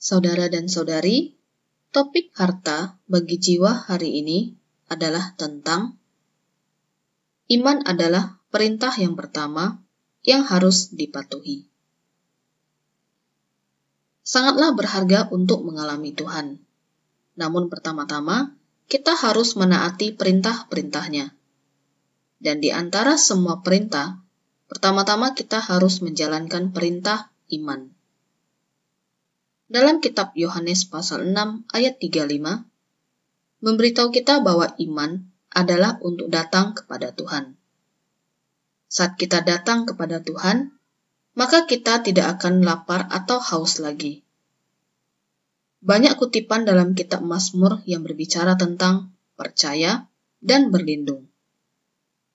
Saudara dan saudari, topik harta bagi jiwa hari ini adalah tentang iman adalah perintah yang pertama yang harus dipatuhi. Sangatlah berharga untuk mengalami Tuhan. Namun pertama-tama, kita harus menaati perintah-perintahnya. Dan di antara semua perintah, pertama-tama kita harus menjalankan perintah iman. Dalam kitab Yohanes pasal 6 ayat 35, memberitahu kita bahwa iman adalah untuk datang kepada Tuhan. Saat kita datang kepada Tuhan, maka kita tidak akan lapar atau haus lagi banyak kutipan dalam kitab Mazmur yang berbicara tentang percaya dan berlindung.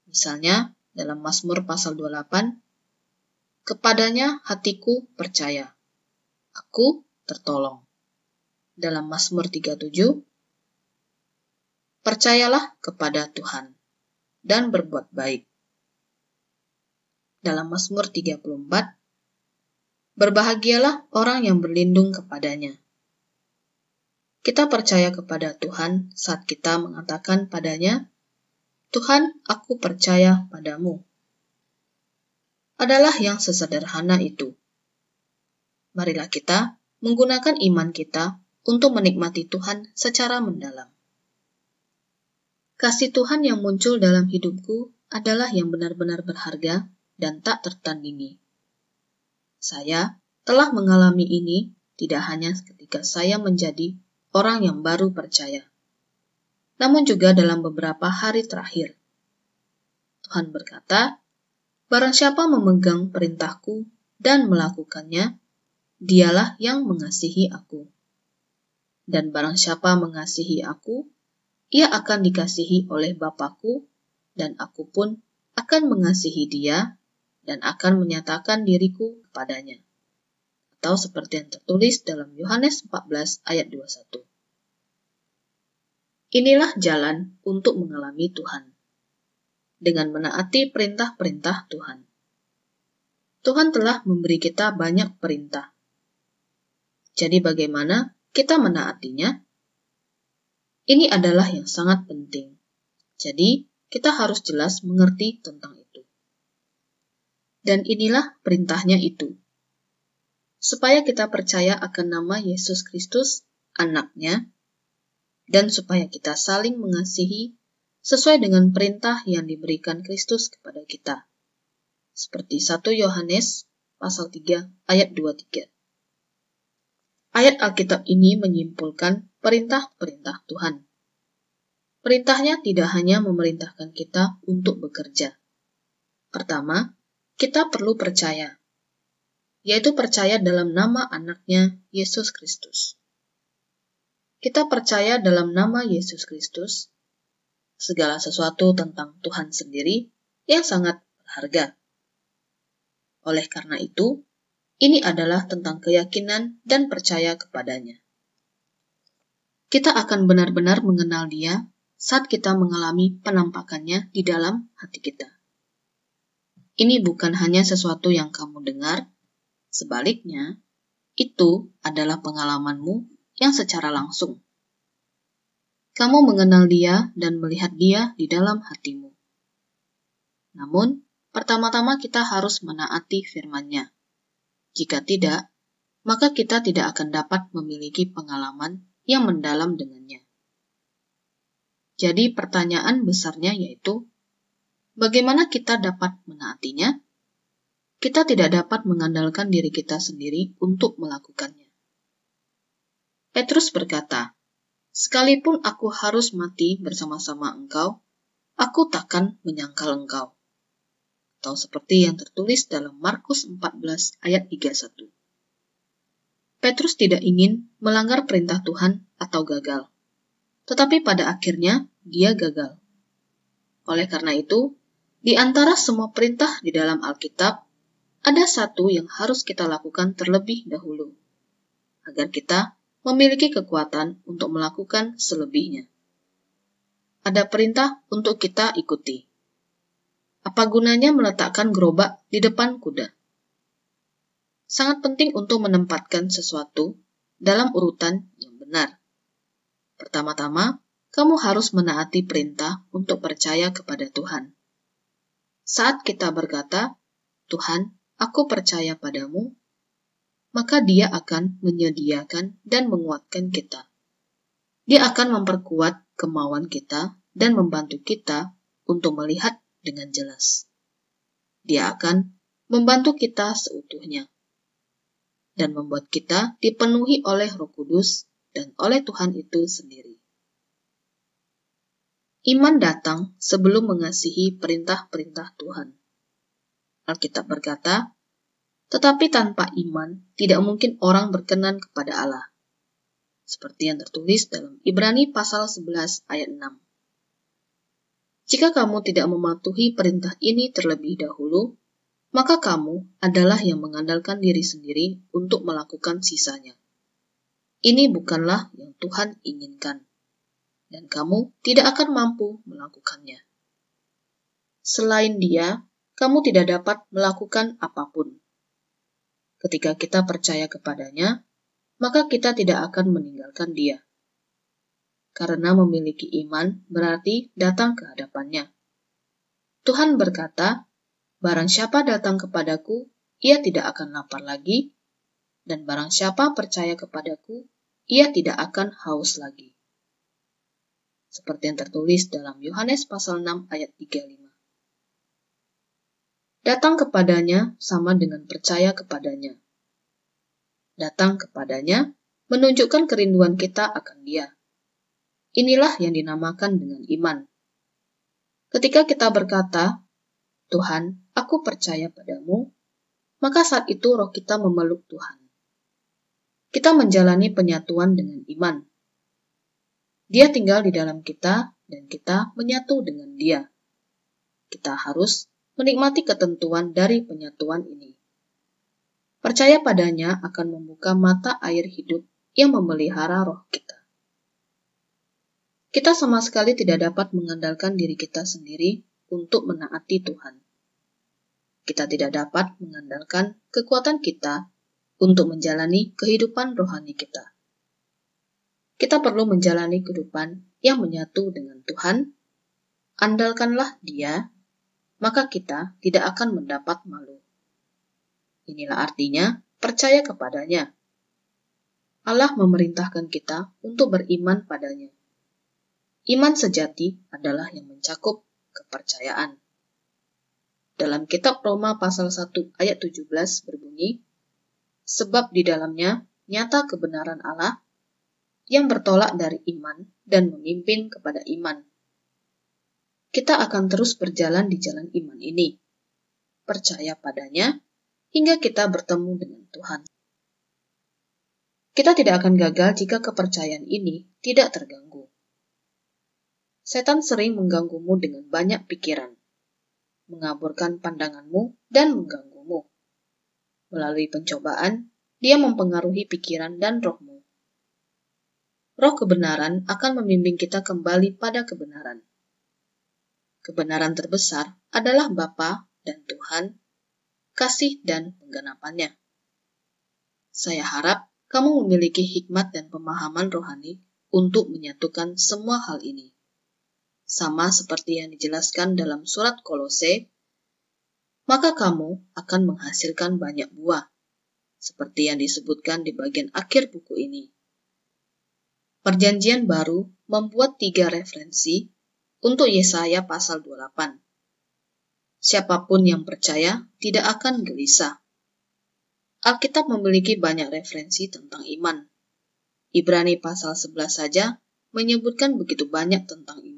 Misalnya dalam Mazmur pasal 28, Kepadanya hatiku percaya, aku tertolong. Dalam Mazmur 37, Percayalah kepada Tuhan dan berbuat baik. Dalam Mazmur 34, Berbahagialah orang yang berlindung kepadanya kita percaya kepada Tuhan saat kita mengatakan padanya, "Tuhan, aku percaya padamu." Adalah yang sesederhana itu. Marilah kita menggunakan iman kita untuk menikmati Tuhan secara mendalam. Kasih Tuhan yang muncul dalam hidupku adalah yang benar-benar berharga dan tak tertandingi. Saya telah mengalami ini tidak hanya ketika saya menjadi orang yang baru percaya. Namun juga dalam beberapa hari terakhir. Tuhan berkata, Barang siapa memegang perintahku dan melakukannya, dialah yang mengasihi aku. Dan barang siapa mengasihi aku, ia akan dikasihi oleh Bapakku, dan aku pun akan mengasihi dia dan akan menyatakan diriku kepadanya atau seperti yang tertulis dalam Yohanes 14 ayat 21. Inilah jalan untuk mengalami Tuhan. Dengan menaati perintah-perintah Tuhan. Tuhan telah memberi kita banyak perintah. Jadi bagaimana kita menaatinya? Ini adalah yang sangat penting. Jadi, kita harus jelas mengerti tentang itu. Dan inilah perintahnya itu supaya kita percaya akan nama Yesus Kristus, anaknya, dan supaya kita saling mengasihi sesuai dengan perintah yang diberikan Kristus kepada kita. Seperti 1 Yohanes pasal 3 ayat 23. Ayat Alkitab ini menyimpulkan perintah-perintah Tuhan. Perintahnya tidak hanya memerintahkan kita untuk bekerja. Pertama, kita perlu percaya yaitu percaya dalam nama anaknya Yesus Kristus. Kita percaya dalam nama Yesus Kristus, segala sesuatu tentang Tuhan sendiri yang sangat berharga. Oleh karena itu, ini adalah tentang keyakinan dan percaya kepadanya. Kita akan benar-benar mengenal Dia saat kita mengalami penampakannya di dalam hati kita. Ini bukan hanya sesuatu yang kamu dengar, Sebaliknya, itu adalah pengalamanmu yang secara langsung. Kamu mengenal dia dan melihat dia di dalam hatimu. Namun, pertama-tama kita harus menaati firman-Nya. Jika tidak, maka kita tidak akan dapat memiliki pengalaman yang mendalam dengannya. Jadi pertanyaan besarnya yaitu, bagaimana kita dapat menaatinya? kita tidak dapat mengandalkan diri kita sendiri untuk melakukannya. Petrus berkata, Sekalipun aku harus mati bersama-sama engkau, aku takkan menyangkal engkau. Atau seperti yang tertulis dalam Markus 14 ayat 31. Petrus tidak ingin melanggar perintah Tuhan atau gagal. Tetapi pada akhirnya dia gagal. Oleh karena itu, di antara semua perintah di dalam Alkitab, ada satu yang harus kita lakukan terlebih dahulu, agar kita memiliki kekuatan untuk melakukan selebihnya. Ada perintah untuk kita ikuti. Apa gunanya meletakkan gerobak di depan kuda? Sangat penting untuk menempatkan sesuatu dalam urutan yang benar. Pertama-tama, kamu harus menaati perintah untuk percaya kepada Tuhan. Saat kita berkata, "Tuhan, aku percaya padamu," maka Dia akan menyediakan dan menguatkan kita. Dia akan memperkuat kemauan kita dan membantu kita untuk melihat dengan jelas. Dia akan membantu kita seutuhnya dan membuat kita dipenuhi oleh Roh Kudus dan oleh Tuhan itu sendiri. Iman datang sebelum mengasihi perintah-perintah Tuhan. Alkitab berkata, "Tetapi tanpa iman tidak mungkin orang berkenan kepada Allah." Seperti yang tertulis dalam Ibrani pasal 11 ayat 6. Jika kamu tidak mematuhi perintah ini terlebih dahulu, maka kamu adalah yang mengandalkan diri sendiri untuk melakukan sisanya. Ini bukanlah yang Tuhan inginkan dan kamu tidak akan mampu melakukannya. Selain Dia, kamu tidak dapat melakukan apa pun. Ketika kita percaya kepadanya, maka kita tidak akan meninggalkan Dia. Karena memiliki iman berarti datang ke hadapannya. Tuhan berkata, Barang siapa datang kepadaku, ia tidak akan lapar lagi, dan barang siapa percaya kepadaku, ia tidak akan haus lagi seperti yang tertulis dalam Yohanes pasal 6 ayat 35. Datang kepadanya sama dengan percaya kepadanya. Datang kepadanya menunjukkan kerinduan kita akan dia. Inilah yang dinamakan dengan iman. Ketika kita berkata, Tuhan, aku percaya padamu, maka saat itu roh kita memeluk Tuhan. Kita menjalani penyatuan dengan iman. Dia tinggal di dalam kita dan kita menyatu dengan dia. Kita harus menikmati ketentuan dari penyatuan ini. Percaya padanya akan membuka mata air hidup yang memelihara roh kita. Kita sama sekali tidak dapat mengandalkan diri kita sendiri untuk menaati Tuhan. Kita tidak dapat mengandalkan kekuatan kita untuk menjalani kehidupan rohani kita kita perlu menjalani kehidupan yang menyatu dengan Tuhan, andalkanlah Dia, maka kita tidak akan mendapat malu. Inilah artinya percaya kepadanya. Allah memerintahkan kita untuk beriman padanya. Iman sejati adalah yang mencakup kepercayaan. Dalam kitab Roma pasal 1 ayat 17 berbunyi, Sebab di dalamnya nyata kebenaran Allah yang bertolak dari iman dan memimpin kepada iman. Kita akan terus berjalan di jalan iman ini, percaya padanya hingga kita bertemu dengan Tuhan. Kita tidak akan gagal jika kepercayaan ini tidak terganggu. Setan sering mengganggumu dengan banyak pikiran, mengaburkan pandanganmu, dan mengganggumu. Melalui pencobaan, dia mempengaruhi pikiran dan rohmu roh kebenaran akan membimbing kita kembali pada kebenaran. Kebenaran terbesar adalah Bapa dan Tuhan, kasih dan penggenapannya. Saya harap kamu memiliki hikmat dan pemahaman rohani untuk menyatukan semua hal ini. Sama seperti yang dijelaskan dalam surat Kolose, maka kamu akan menghasilkan banyak buah, seperti yang disebutkan di bagian akhir buku ini. Perjanjian Baru membuat tiga referensi untuk Yesaya pasal 28. Siapa pun yang percaya tidak akan gelisah. Alkitab memiliki banyak referensi tentang iman. Ibrani pasal 11 saja menyebutkan begitu banyak tentang iman.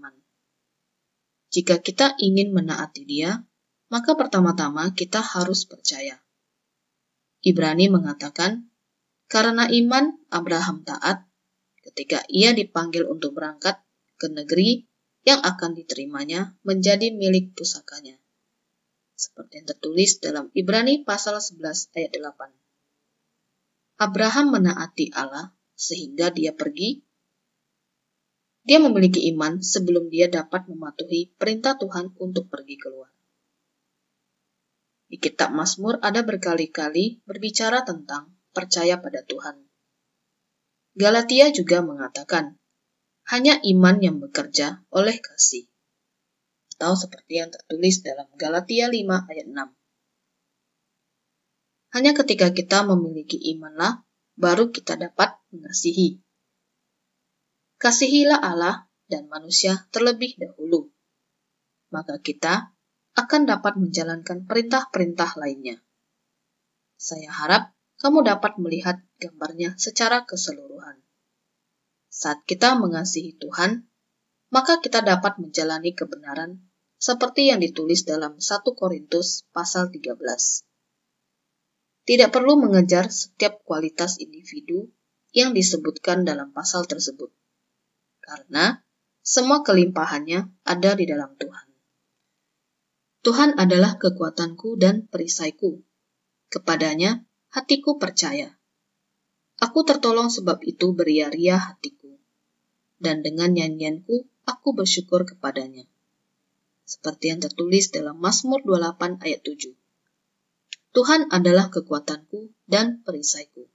Jika kita ingin menaati dia, maka pertama-tama kita harus percaya. Ibrani mengatakan, karena iman Abraham taat ketika ia dipanggil untuk berangkat ke negeri yang akan diterimanya menjadi milik pusakanya. Seperti yang tertulis dalam Ibrani pasal 11 ayat 8. Abraham menaati Allah sehingga dia pergi. Dia memiliki iman sebelum dia dapat mematuhi perintah Tuhan untuk pergi keluar. Di kitab Mazmur ada berkali-kali berbicara tentang percaya pada Tuhan. Galatia juga mengatakan, hanya iman yang bekerja oleh kasih. Atau seperti yang tertulis dalam Galatia 5 ayat 6. Hanya ketika kita memiliki imanlah, baru kita dapat mengasihi. Kasihilah Allah dan manusia terlebih dahulu. Maka kita akan dapat menjalankan perintah-perintah lainnya. Saya harap kamu dapat melihat gambarnya secara keseluruhan. Saat kita mengasihi Tuhan, maka kita dapat menjalani kebenaran seperti yang ditulis dalam 1 Korintus pasal 13. Tidak perlu mengejar setiap kualitas individu yang disebutkan dalam pasal tersebut, karena semua kelimpahannya ada di dalam Tuhan. Tuhan adalah kekuatanku dan perisaiku. Kepadanya hatiku percaya. Aku tertolong sebab itu beria-ria hatiku. Dan dengan nyanyianku, aku bersyukur kepadanya. Seperti yang tertulis dalam Mazmur 28 ayat 7. Tuhan adalah kekuatanku dan perisaiku.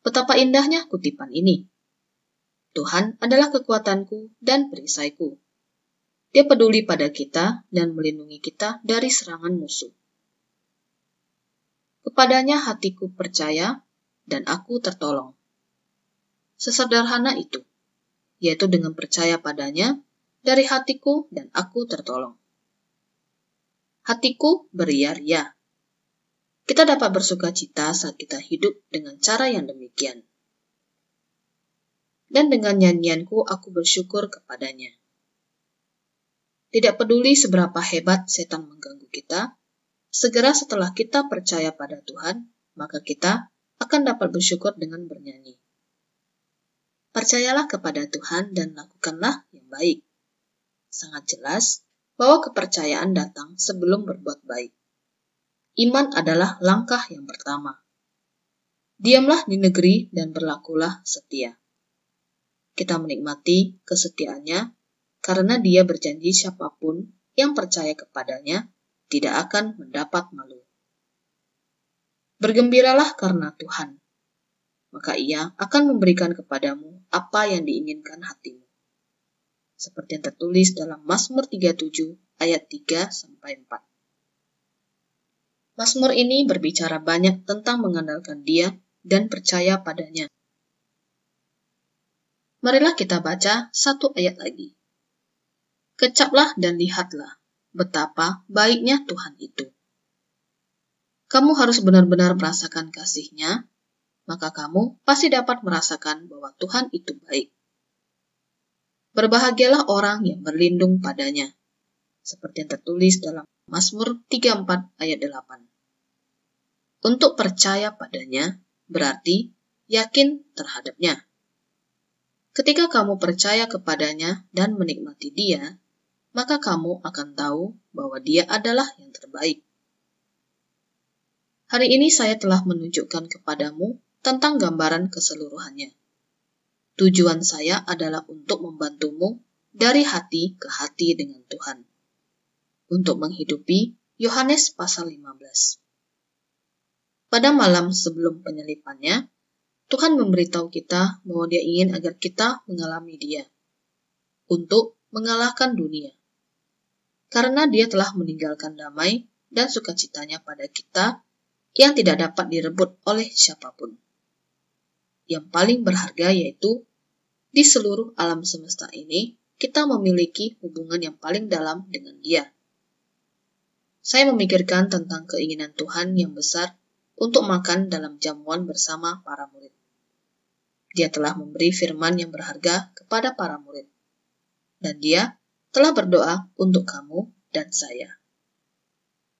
Betapa indahnya kutipan ini. Tuhan adalah kekuatanku dan perisaiku. Dia peduli pada kita dan melindungi kita dari serangan musuh. Kepadanya hatiku percaya dan aku tertolong. Sesederhana itu, yaitu dengan percaya padanya, dari hatiku dan aku tertolong. Hatiku beria-ria. Kita dapat bersuka cita saat kita hidup dengan cara yang demikian. Dan dengan nyanyianku aku bersyukur kepadanya. Tidak peduli seberapa hebat setan mengganggu kita, Segera setelah kita percaya pada Tuhan, maka kita akan dapat bersyukur dengan bernyanyi. Percayalah kepada Tuhan dan lakukanlah yang baik. Sangat jelas bahwa kepercayaan datang sebelum berbuat baik. Iman adalah langkah yang pertama. Diamlah di negeri dan berlakulah setia. Kita menikmati kesetiaannya karena dia berjanji siapa pun yang percaya kepadanya tidak akan mendapat malu. Bergembiralah karena Tuhan, maka Ia akan memberikan kepadamu apa yang diinginkan hatimu. Seperti yang tertulis dalam Mazmur 37 ayat 3 sampai 4. Mazmur ini berbicara banyak tentang mengandalkan Dia dan percaya padanya. Marilah kita baca satu ayat lagi. Kecaplah dan lihatlah, betapa baiknya Tuhan itu. Kamu harus benar-benar merasakan kasihnya, maka kamu pasti dapat merasakan bahwa Tuhan itu baik. Berbahagialah orang yang berlindung padanya, seperti yang tertulis dalam Mazmur 34 ayat 8. Untuk percaya padanya berarti yakin terhadapnya. Ketika kamu percaya kepadanya dan menikmati dia, maka kamu akan tahu bahwa Dia adalah yang terbaik. Hari ini saya telah menunjukkan kepadamu tentang gambaran keseluruhannya. Tujuan saya adalah untuk membantumu dari hati ke hati dengan Tuhan. Untuk menghidupi Yohanes pasal 15. Pada malam sebelum penyelipannya, Tuhan memberitahu kita bahwa dia ingin agar kita mengalami dia. Untuk mengalahkan dunia karena dia telah meninggalkan damai dan sukacitanya pada kita yang tidak dapat direbut oleh siapa pun. Yang paling berharga yaitu di seluruh alam semesta ini kita memiliki hubungan yang paling dalam dengan dia. Saya memikirkan tentang keinginan Tuhan yang besar untuk makan dalam jamuan bersama para murid. Dia telah memberi firman yang berharga kepada para murid. Dan dia telah berdoa untuk kamu dan saya.